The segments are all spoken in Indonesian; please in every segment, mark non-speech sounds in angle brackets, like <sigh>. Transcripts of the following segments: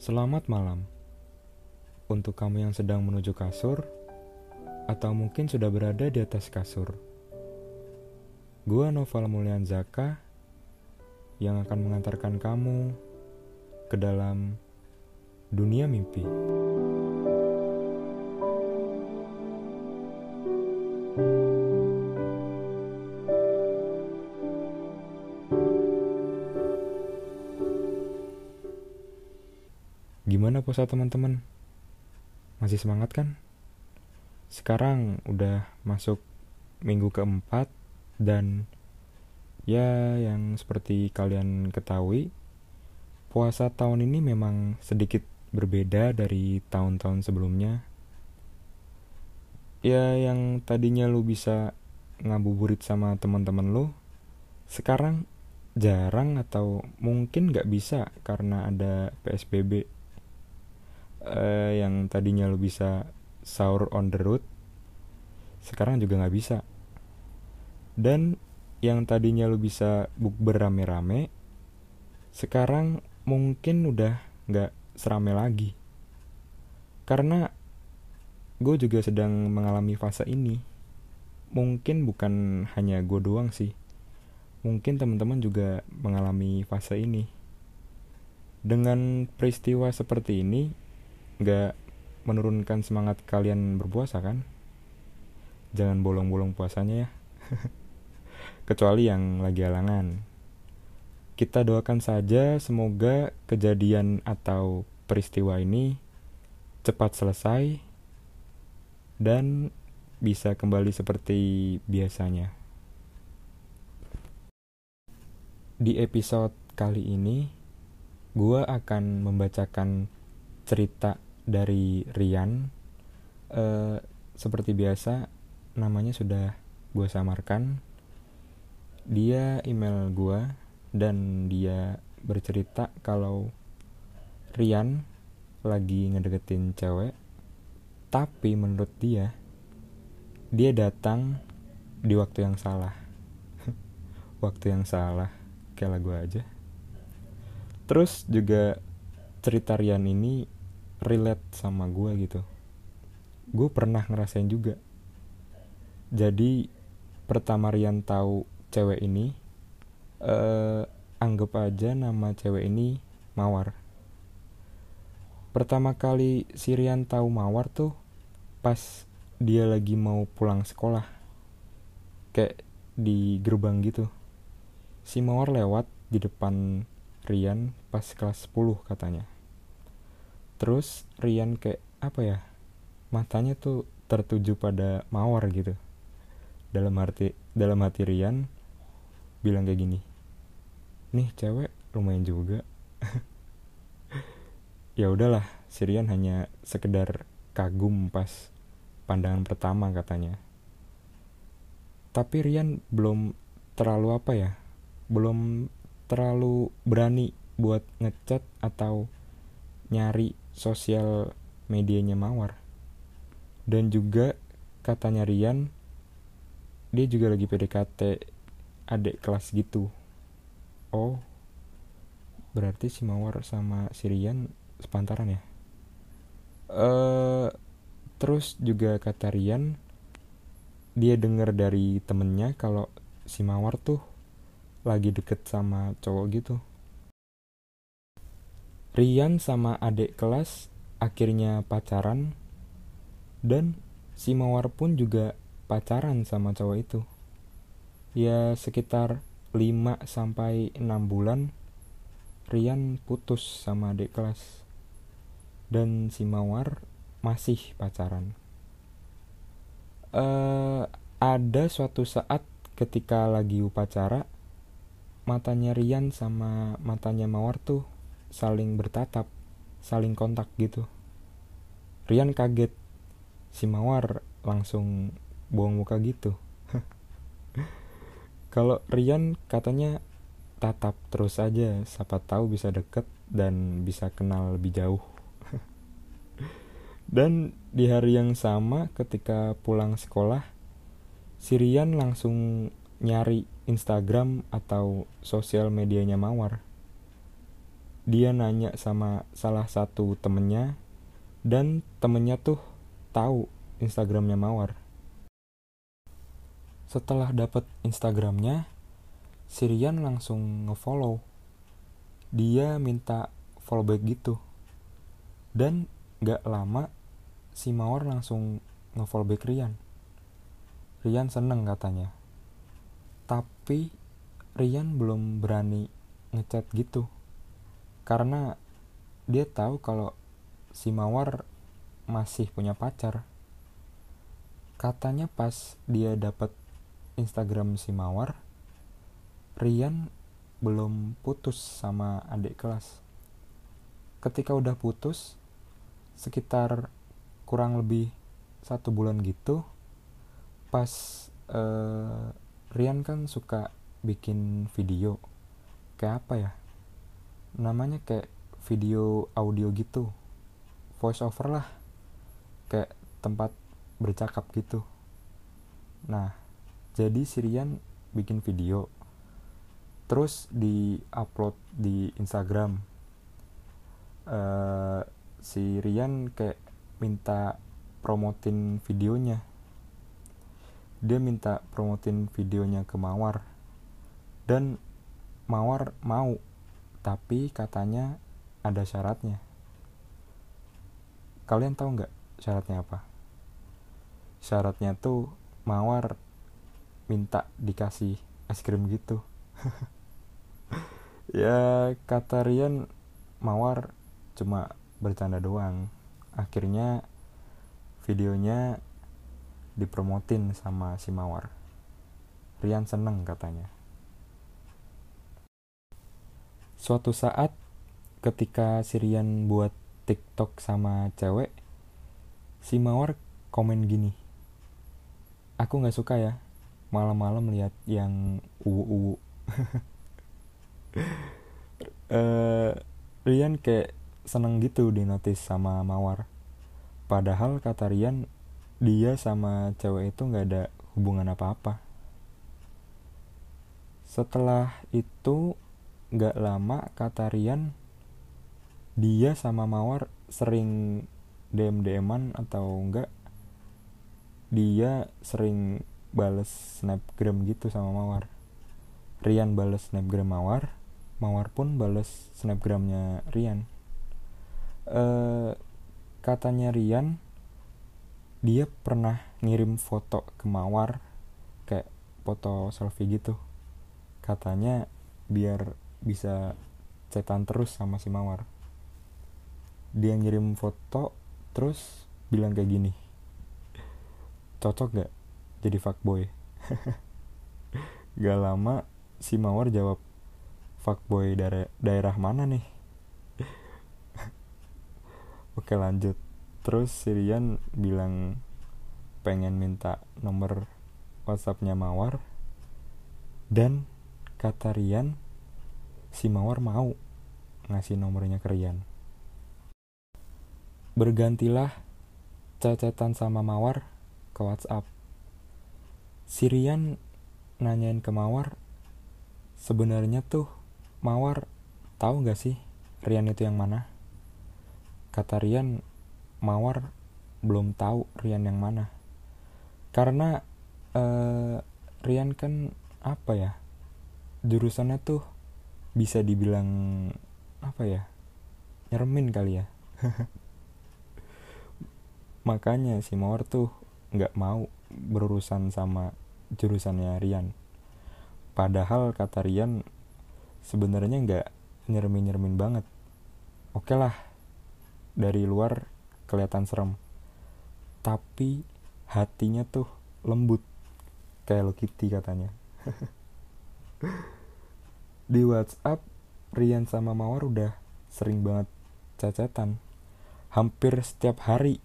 Selamat malam untuk kamu yang sedang menuju kasur, atau mungkin sudah berada di atas kasur. Gua Noval Mulyan Zaka yang akan mengantarkan kamu ke dalam dunia mimpi. Puasa teman-teman? Masih semangat kan? Sekarang udah masuk minggu keempat dan ya yang seperti kalian ketahui puasa tahun ini memang sedikit berbeda dari tahun-tahun sebelumnya. Ya yang tadinya lu bisa ngabuburit sama teman-teman lu, sekarang jarang atau mungkin nggak bisa karena ada PSBB uh, yang tadinya lo bisa sahur on the road sekarang juga nggak bisa. Dan yang tadinya lo bisa bukber rame-rame sekarang mungkin udah nggak serame lagi. Karena gue juga sedang mengalami fase ini. Mungkin bukan hanya gue doang sih. Mungkin teman-teman juga mengalami fase ini. Dengan peristiwa seperti ini nggak menurunkan semangat kalian berpuasa kan? Jangan bolong-bolong puasanya ya. <laughs> Kecuali yang lagi halangan. Kita doakan saja semoga kejadian atau peristiwa ini cepat selesai dan bisa kembali seperti biasanya. Di episode kali ini, gue akan membacakan cerita dari Rian uh, seperti biasa namanya sudah gue samarkan. Dia email gue dan dia bercerita kalau Rian lagi ngedeketin cewek tapi menurut dia dia datang di waktu yang salah. <laughs> Waktu yang salah kayak lagu aja. Terus juga cerita Rian ini relate sama gue gitu. Gue pernah ngerasain juga. Jadi pertama Rian tahu cewek ini eh, anggap aja nama cewek ini Mawar. Pertama kali si Rian tahu Mawar tuh pas dia lagi mau pulang sekolah. Kayak di gerbang gitu. Si Mawar lewat di depan Rian pas kelas 10 katanya terus Rian kayak apa ya matanya tuh tertuju pada mawar gitu. Dalam arti dalam hati Rian bilang kayak gini nih cewek lumayan juga. <laughs> Ya udahlah si Rian hanya sekedar kagum pas pandangan pertama katanya. Tapi Rian belum terlalu apa ya belum terlalu berani buat ngechat atau nyari sosial medianya Mawar. Dan juga katanya Rian, dia juga lagi PDKT adik kelas gitu. Oh, berarti si Mawar sama si Rian sepantaran ya? Uh, terus juga kata Rian, dia dengar dari temennya kalau si Mawar tuh lagi deket sama cowok gitu. Rian sama adik kelas akhirnya pacaran dan si Mawar pun juga pacaran sama cowok itu. Ya sekitar 5 sampai 6 bulan Rian putus sama adik kelas. Dan si Mawar masih pacaran. Uh, ada suatu saat ketika lagi upacara matanya Rian sama matanya Mawar tuh saling bertatap, saling kontak gitu. Rian kaget, si Mawar langsung buang muka gitu. <laughs> Kalau Rian katanya tatap terus aja, siapa tahu bisa deket dan bisa kenal lebih jauh. <laughs> dan di hari yang sama ketika pulang sekolah, si Rian langsung nyari Instagram atau sosial medianya Mawar dia nanya sama salah satu temennya dan temennya tuh tahu Instagramnya Mawar. Setelah dapet Instagramnya, Sirian langsung ngefollow. Dia minta follow back gitu. Dan gak lama si Mawar langsung ngefollow back Rian. Rian seneng katanya. Tapi Rian belum berani ngechat gitu. Karena dia tahu kalau si Mawar masih punya pacar. Katanya pas dia dapat Instagram si Mawar, Rian belum putus sama adik kelas. Ketika udah putus, sekitar kurang lebih satu bulan gitu, pas uh, Rian kan suka bikin video, kayak apa ya? Namanya kayak video audio gitu. Voice over lah. Kayak tempat bercakap gitu. Nah jadi Sirian bikin video. Terus di upload di Instagram. Uh, si Rian kayak minta promotin videonya. Dia minta promotin videonya ke Mawar. Dan Mawar mau tapi katanya ada syaratnya Kalian tahu nggak syaratnya apa? Syaratnya tuh Mawar minta dikasih es krim gitu. <laughs> ya kata Rian Mawar cuma bercanda doang. Akhirnya videonya dipromotin sama si Mawar. Rian seneng katanya. Suatu saat ketika si Rian buat TikTok sama cewek si Mawar komen gini aku nggak suka ya malam-malam lihat yang uwu-uwu. Uh, <laughs> Rian kayak seneng gitu di notice sama Mawar. Padahal kata Rian dia sama cewek itu nggak ada hubungan apa-apa. Setelah itu nggak lama kata Rian dia sama Mawar sering DM DMan atau enggak dia sering bales snapgram gitu sama Mawar. Rian bales snapgram Mawar Mawar pun bales snapgramnya Rian. Eh katanya Rian dia pernah ngirim foto ke Mawar kayak foto selfie gitu. Katanya biar bisa cetan terus sama si Mawar. Dia ngirim foto terus bilang kayak gini cocok gak jadi fuckboy? <laughs> Gak lama si Mawar jawab fuckboy dari daerah mana nih? <laughs> Oke lanjut. Terus Sirian bilang pengen minta nomor whatsappnya Mawar dan kata Rian si Mawar mau ngasih nomornya ke Rian Bergantilah cecetan sama Mawar ke WhatsApp. Sirian nanyain ke Mawar, sebenarnya tuh Mawar tahu gak sih Rian itu yang mana? Kata Rian, Mawar belum tahu Rian yang mana. Karena uh, Rian kan apa ya? Jurusannya tuh bisa dibilang apa ya? Nyermin kali ya. <laughs> makanya si Mawar tuh nggak mau berurusan sama jurusannya Rian padahal kata Rian sebenarnya nggak nyermin nyermin banget oke lah dari luar kelihatan serem tapi hatinya tuh lembut kayak lo Kitty katanya <laughs> di WhatsApp Rian sama Mawar udah sering banget cacetan. Hampir setiap hari.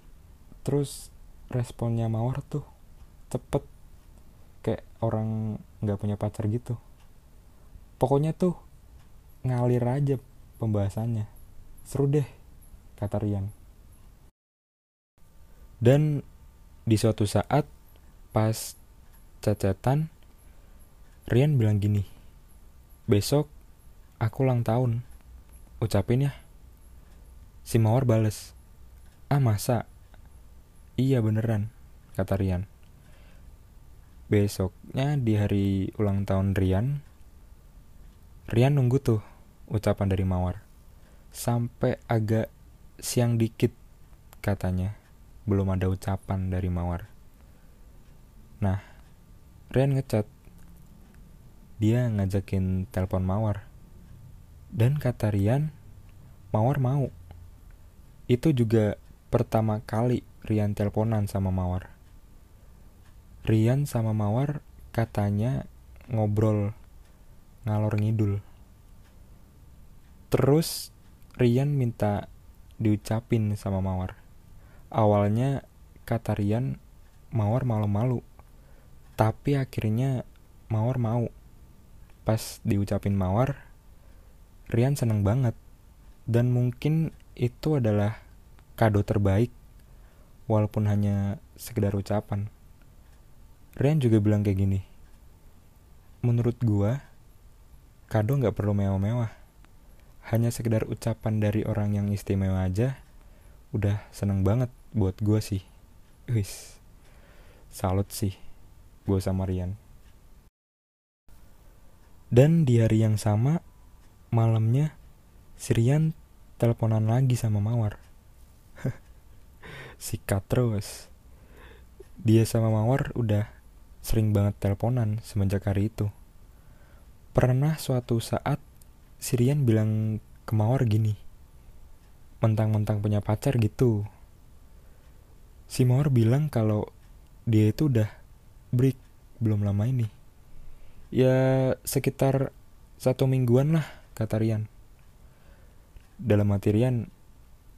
Terus responnya Mawar tuh cepet. Kayak orang nggak punya pacar gitu. Pokoknya tuh ngalir aja pembahasannya. Seru deh kata Rian. Dan di suatu saat pas cacatan Rian bilang gini besok aku ulang tahun ucapin ya. Si Mawar bales, ah masa? Iya beneran, kata Rian. Besoknya di hari ulang tahun Rian, Rian nunggu tuh ucapan dari Mawar. Sampai agak siang dikit katanya, belum ada ucapan dari Mawar. Nah, Rian ngechat. Dia ngajakin telepon Mawar. Dan kata Rian, Mawar mau. Itu juga pertama kali Rian teleponan sama Mawar. Rian sama Mawar katanya ngobrol ngalor ngidul. Terus Rian minta diucapin sama Mawar. Awalnya kata Rian Mawar malu-malu. Tapi akhirnya Mawar mau. Pas diucapin Mawar, Rian seneng banget. Dan mungkin itu adalah kado terbaik walaupun hanya sekedar ucapan. Rian juga bilang kayak gini. Menurut gua, kado nggak perlu mewah-mewah. Hanya sekedar ucapan dari orang yang istimewa aja, udah seneng banget buat gua sih. Wis, salut sih gua sama Rian. Dan di hari yang sama, malamnya, si Rian teleponan lagi sama Mawar. <laughs> Sikat terus. Dia sama Mawar udah sering banget teleponan semenjak hari itu. Pernah suatu saat Sirian bilang ke Mawar gini. Mentang-mentang punya pacar gitu. Si Mawar bilang kalau dia itu udah break belum lama ini. Ya sekitar satu mingguan lah kata Rian. Dalam hati Rian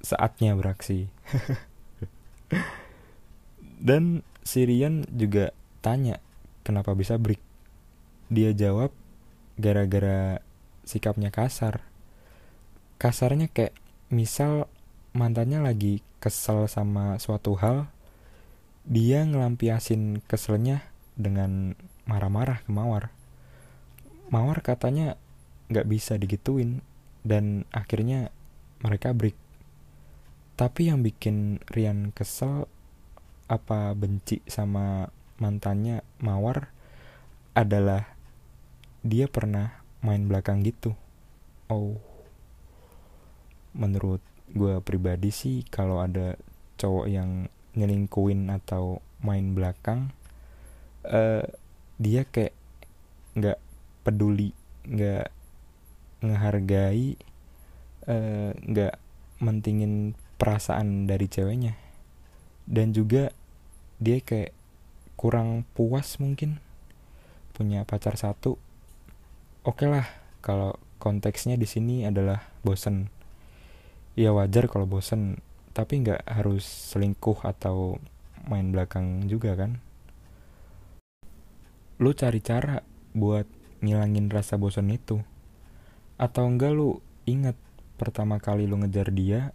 saatnya beraksi. <laughs> Dan Sirian juga tanya kenapa bisa break. Dia jawab gara-gara sikapnya kasar. Kasarnya kayak misal mantannya lagi kesel sama suatu hal, dia ngelampiasin keselnya dengan marah-marah ke Mawar. Mawar katanya nggak bisa digituin dan akhirnya mereka break. Tapi yang bikin Rian kesel apa benci sama mantannya Mawar adalah dia pernah main belakang gitu. Oh, menurut gue pribadi sih kalau ada cowok yang nyelingkuin atau main belakang, uh, dia kayak nggak peduli, nggak ngehargai, eh, nggak uh, mentingin perasaan dari ceweknya, dan juga dia kayak kurang puas mungkin. Punya pacar satu oke okay lah kalau konteksnya di sini adalah bosen. Ya wajar kalau bosen tapi nggak harus selingkuh atau main belakang juga kan. Lu cari cara buat ngilangin rasa bosan itu. Atau enggak lu inget pertama kali lu ngejar dia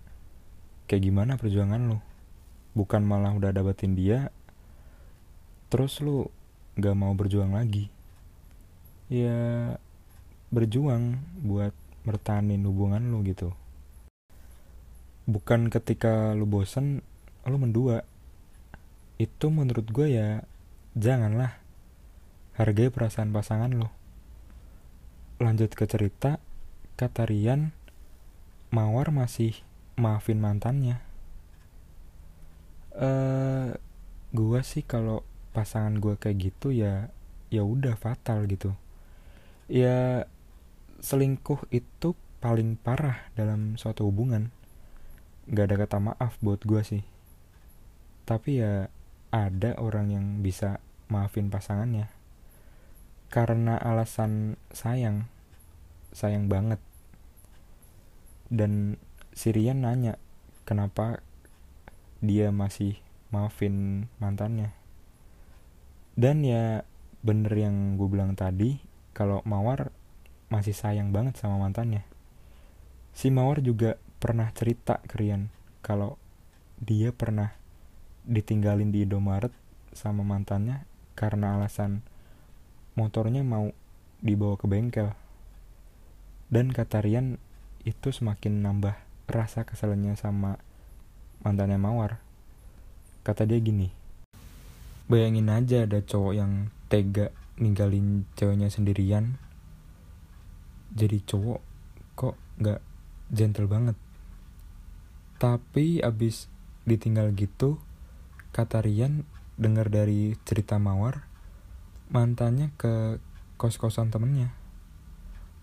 kayak gimana perjuangan lu? Bukan malah udah dapetin dia terus lu gak mau berjuang lagi. Ya berjuang buat mertahanin hubungan lu gitu. Bukan ketika lu bosen lu mendua. Itu menurut gue ya janganlah hargai perasaan pasangan lo lanjut ke cerita kata Rian Mawar masih maafin mantannya. Eh gue sih kalau pasangan gue kayak gitu ya ya udah fatal gitu. Ya selingkuh itu paling parah dalam suatu hubungan. Gak ada kata maaf buat gue sih. Tapi ya ada orang yang bisa maafin pasangannya. Karena alasan sayang sayang banget. Dan Sirian nanya kenapa dia masih maafin mantannya? Dan ya bener yang gue bilang tadi kalau Mawar masih sayang banget sama mantannya. Si Mawar juga pernah cerita ke Rian kalau dia pernah ditinggalin di Indomaret sama mantannya karena alasan motornya mau dibawa ke bengkel dan kata Rian itu semakin nambah rasa keselnya sama mantannya Mawar. Kata dia gini, bayangin aja ada cowok yang tega ninggalin ceweknya sendirian. Jadi cowok kok nggak gentle banget. Tapi abis ditinggal gitu, kata Rian dengar dari cerita Mawar, mantannya ke kos-kosan temennya.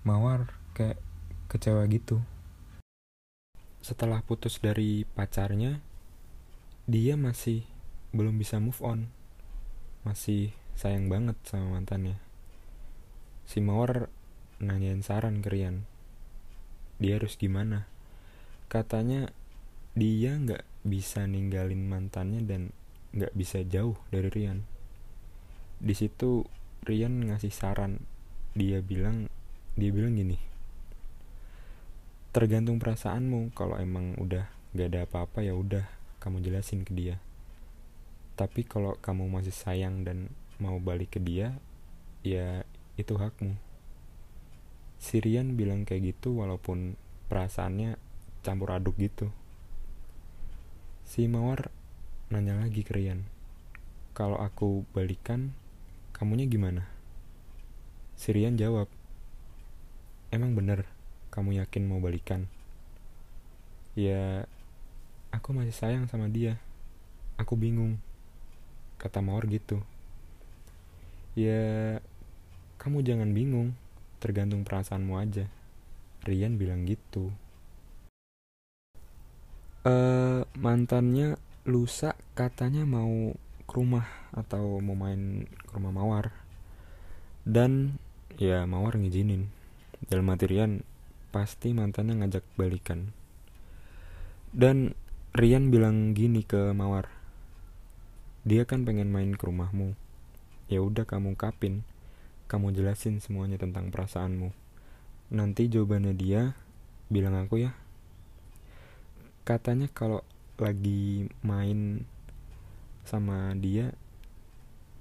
Mawar kayak kecewa gitu. Setelah putus dari pacarnya, dia masih belum bisa move on. Masih sayang banget sama mantannya. Si Mawar nanyain saran ke Rian. Dia harus gimana? Katanya dia nggak bisa ninggalin mantannya dan nggak bisa jauh dari Rian. Di situ Rian ngasih saran. Dia bilang dia bilang gini. Tergantung perasaanmu. Kalau emang udah nggak ada apa-apa ya udah kamu jelasin ke dia. Tapi kalau kamu masih sayang dan mau balik ke dia, ya itu hakmu. Sirian bilang kayak gitu walaupun perasaannya campur aduk gitu. Si Mawar nanya lagi ke Rian. Kalau aku balikan, kamunya gimana? Si Rian jawab, Emang bener, kamu yakin mau balikan? Ya, aku masih sayang sama dia. Aku bingung. Kata Mawar gitu. Ya, kamu jangan bingung. Tergantung perasaanmu aja. Rian bilang gitu uh, mantannya lusa katanya mau ke rumah atau mau main ke rumah Mawar dan ya Mawar ngizinin dalam materian pasti mantannya ngajak balikan. Dan Rian bilang gini ke Mawar dia kan pengen main ke rumahmu. Ya udah kamu kapin. Kamu jelasin semuanya tentang perasaanmu. Nanti jawabannya dia bilang aku ya. Katanya kalau lagi main sama dia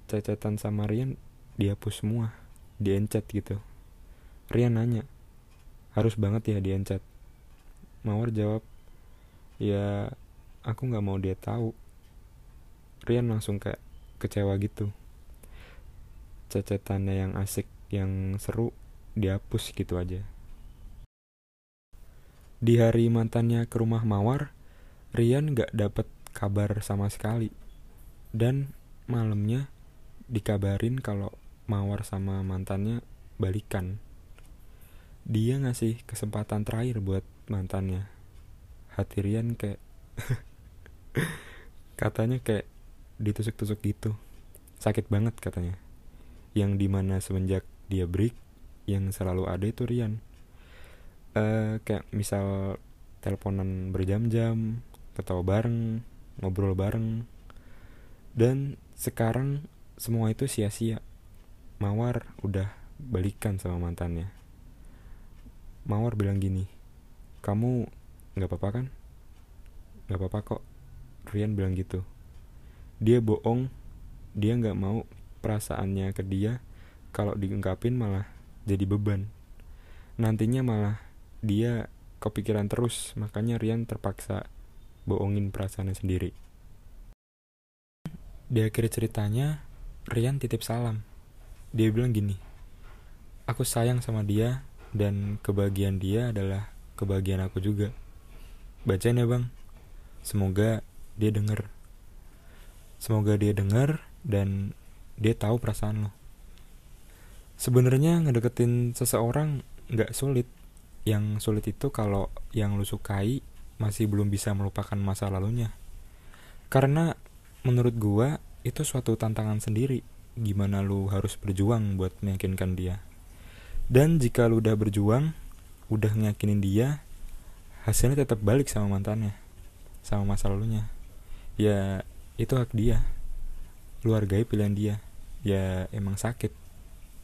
cecetan sama Rian dihapus semua diencet gitu. Rian nanya harus banget ya diencet Mawar jawab ya aku nggak mau dia tahu Rian langsung kayak kecewa gitu cecetannya yang asik yang seru dihapus gitu aja di hari mantannya ke rumah Mawar, Rian gak dapet kabar sama sekali. Dan malamnya dikabarin kalau Mawar sama mantannya balikan. Dia ngasih kesempatan terakhir buat mantannya. Hati Rian kayak <laughs> katanya kayak ditusuk-tusuk gitu. Sakit banget katanya. Yang di mana semenjak dia break, yang selalu ada itu Rian uh, kayak misal teleponan berjam-jam ketawa bareng ngobrol bareng dan sekarang semua itu sia-sia Mawar udah balikan sama mantannya Mawar bilang gini kamu nggak apa-apa kan? Nggak apa-apa kok Rian bilang gitu. Dia bohong dia nggak mau perasaannya ke dia kalau diungkapin malah jadi beban. Nantinya malah dia kepikiran terus makanya Rian terpaksa bohongin perasaannya sendiri. Di akhir ceritanya Rian titip salam. Dia bilang gini aku sayang sama dia dan kebahagiaan dia adalah kebahagiaan aku juga. Bacain ya bang. Semoga dia denger. Semoga dia denger dan dia tahu perasaan lo. Sebenarnya ngedeketin seseorang nggak sulit. Yang sulit itu kalau yang lu sukai masih belum bisa melupakan masa lalunya. Karena menurut gua itu suatu tantangan sendiri gimana lu harus berjuang buat meyakinkan dia. Dan jika lu udah berjuang, udah ngeyakinin dia, hasilnya tetap balik sama mantannya, sama masa lalunya. Ya, itu hak dia. Lu hargai pilihan dia. Ya, emang sakit.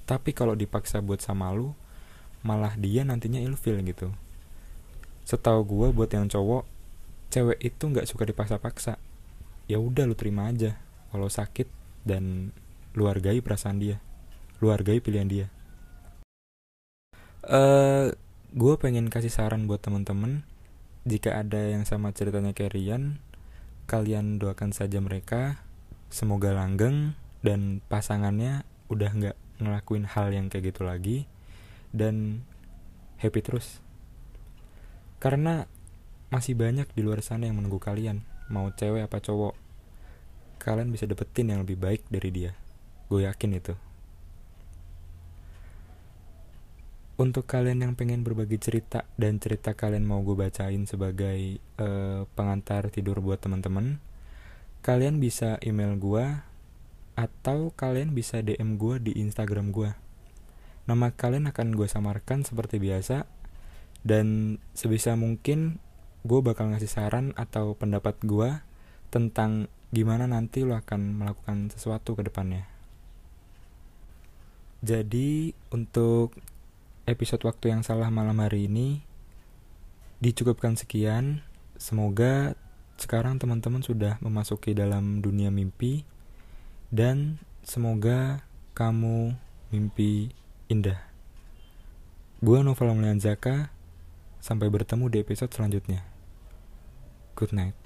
Tapi kalau dipaksa buat sama lu, malah dia nantinya ilfil gitu setahu gue buat yang cowok cewek itu nggak suka dipaksa-paksa ya udah lu terima aja kalau sakit dan lu hargai perasaan dia lu hargai pilihan dia uh, gue pengen kasih saran buat temen-temen. Jika ada yang sama ceritanya kayak kalian doakan saja mereka. Semoga langgeng dan pasangannya udah nggak ngelakuin hal yang kayak gitu lagi. Dan happy terus. Karena masih banyak di luar sana yang menunggu kalian. Mau cewek apa cowok. Kalian bisa dapetin yang lebih baik dari dia. Gue yakin itu untuk kalian yang pengen berbagi cerita dan cerita kalian mau gue bacain sebagai uh, pengantar tidur buat teman-teman, kalian bisa email gue atau kalian bisa DM gue di Instagram gue. Nama kalian akan gue samarkan seperti biasa dan sebisa mungkin gue bakal ngasih saran atau pendapat gue tentang gimana nanti lo akan melakukan sesuatu ke depannya. Jadi untuk episode waktu yang salah malam hari ini dicukupkan sekian. Semoga sekarang teman-teman sudah memasuki dalam dunia mimpi dan semoga kamu mimpi indah. Gua Novel Zaka. Sampai bertemu di episode selanjutnya. Good night.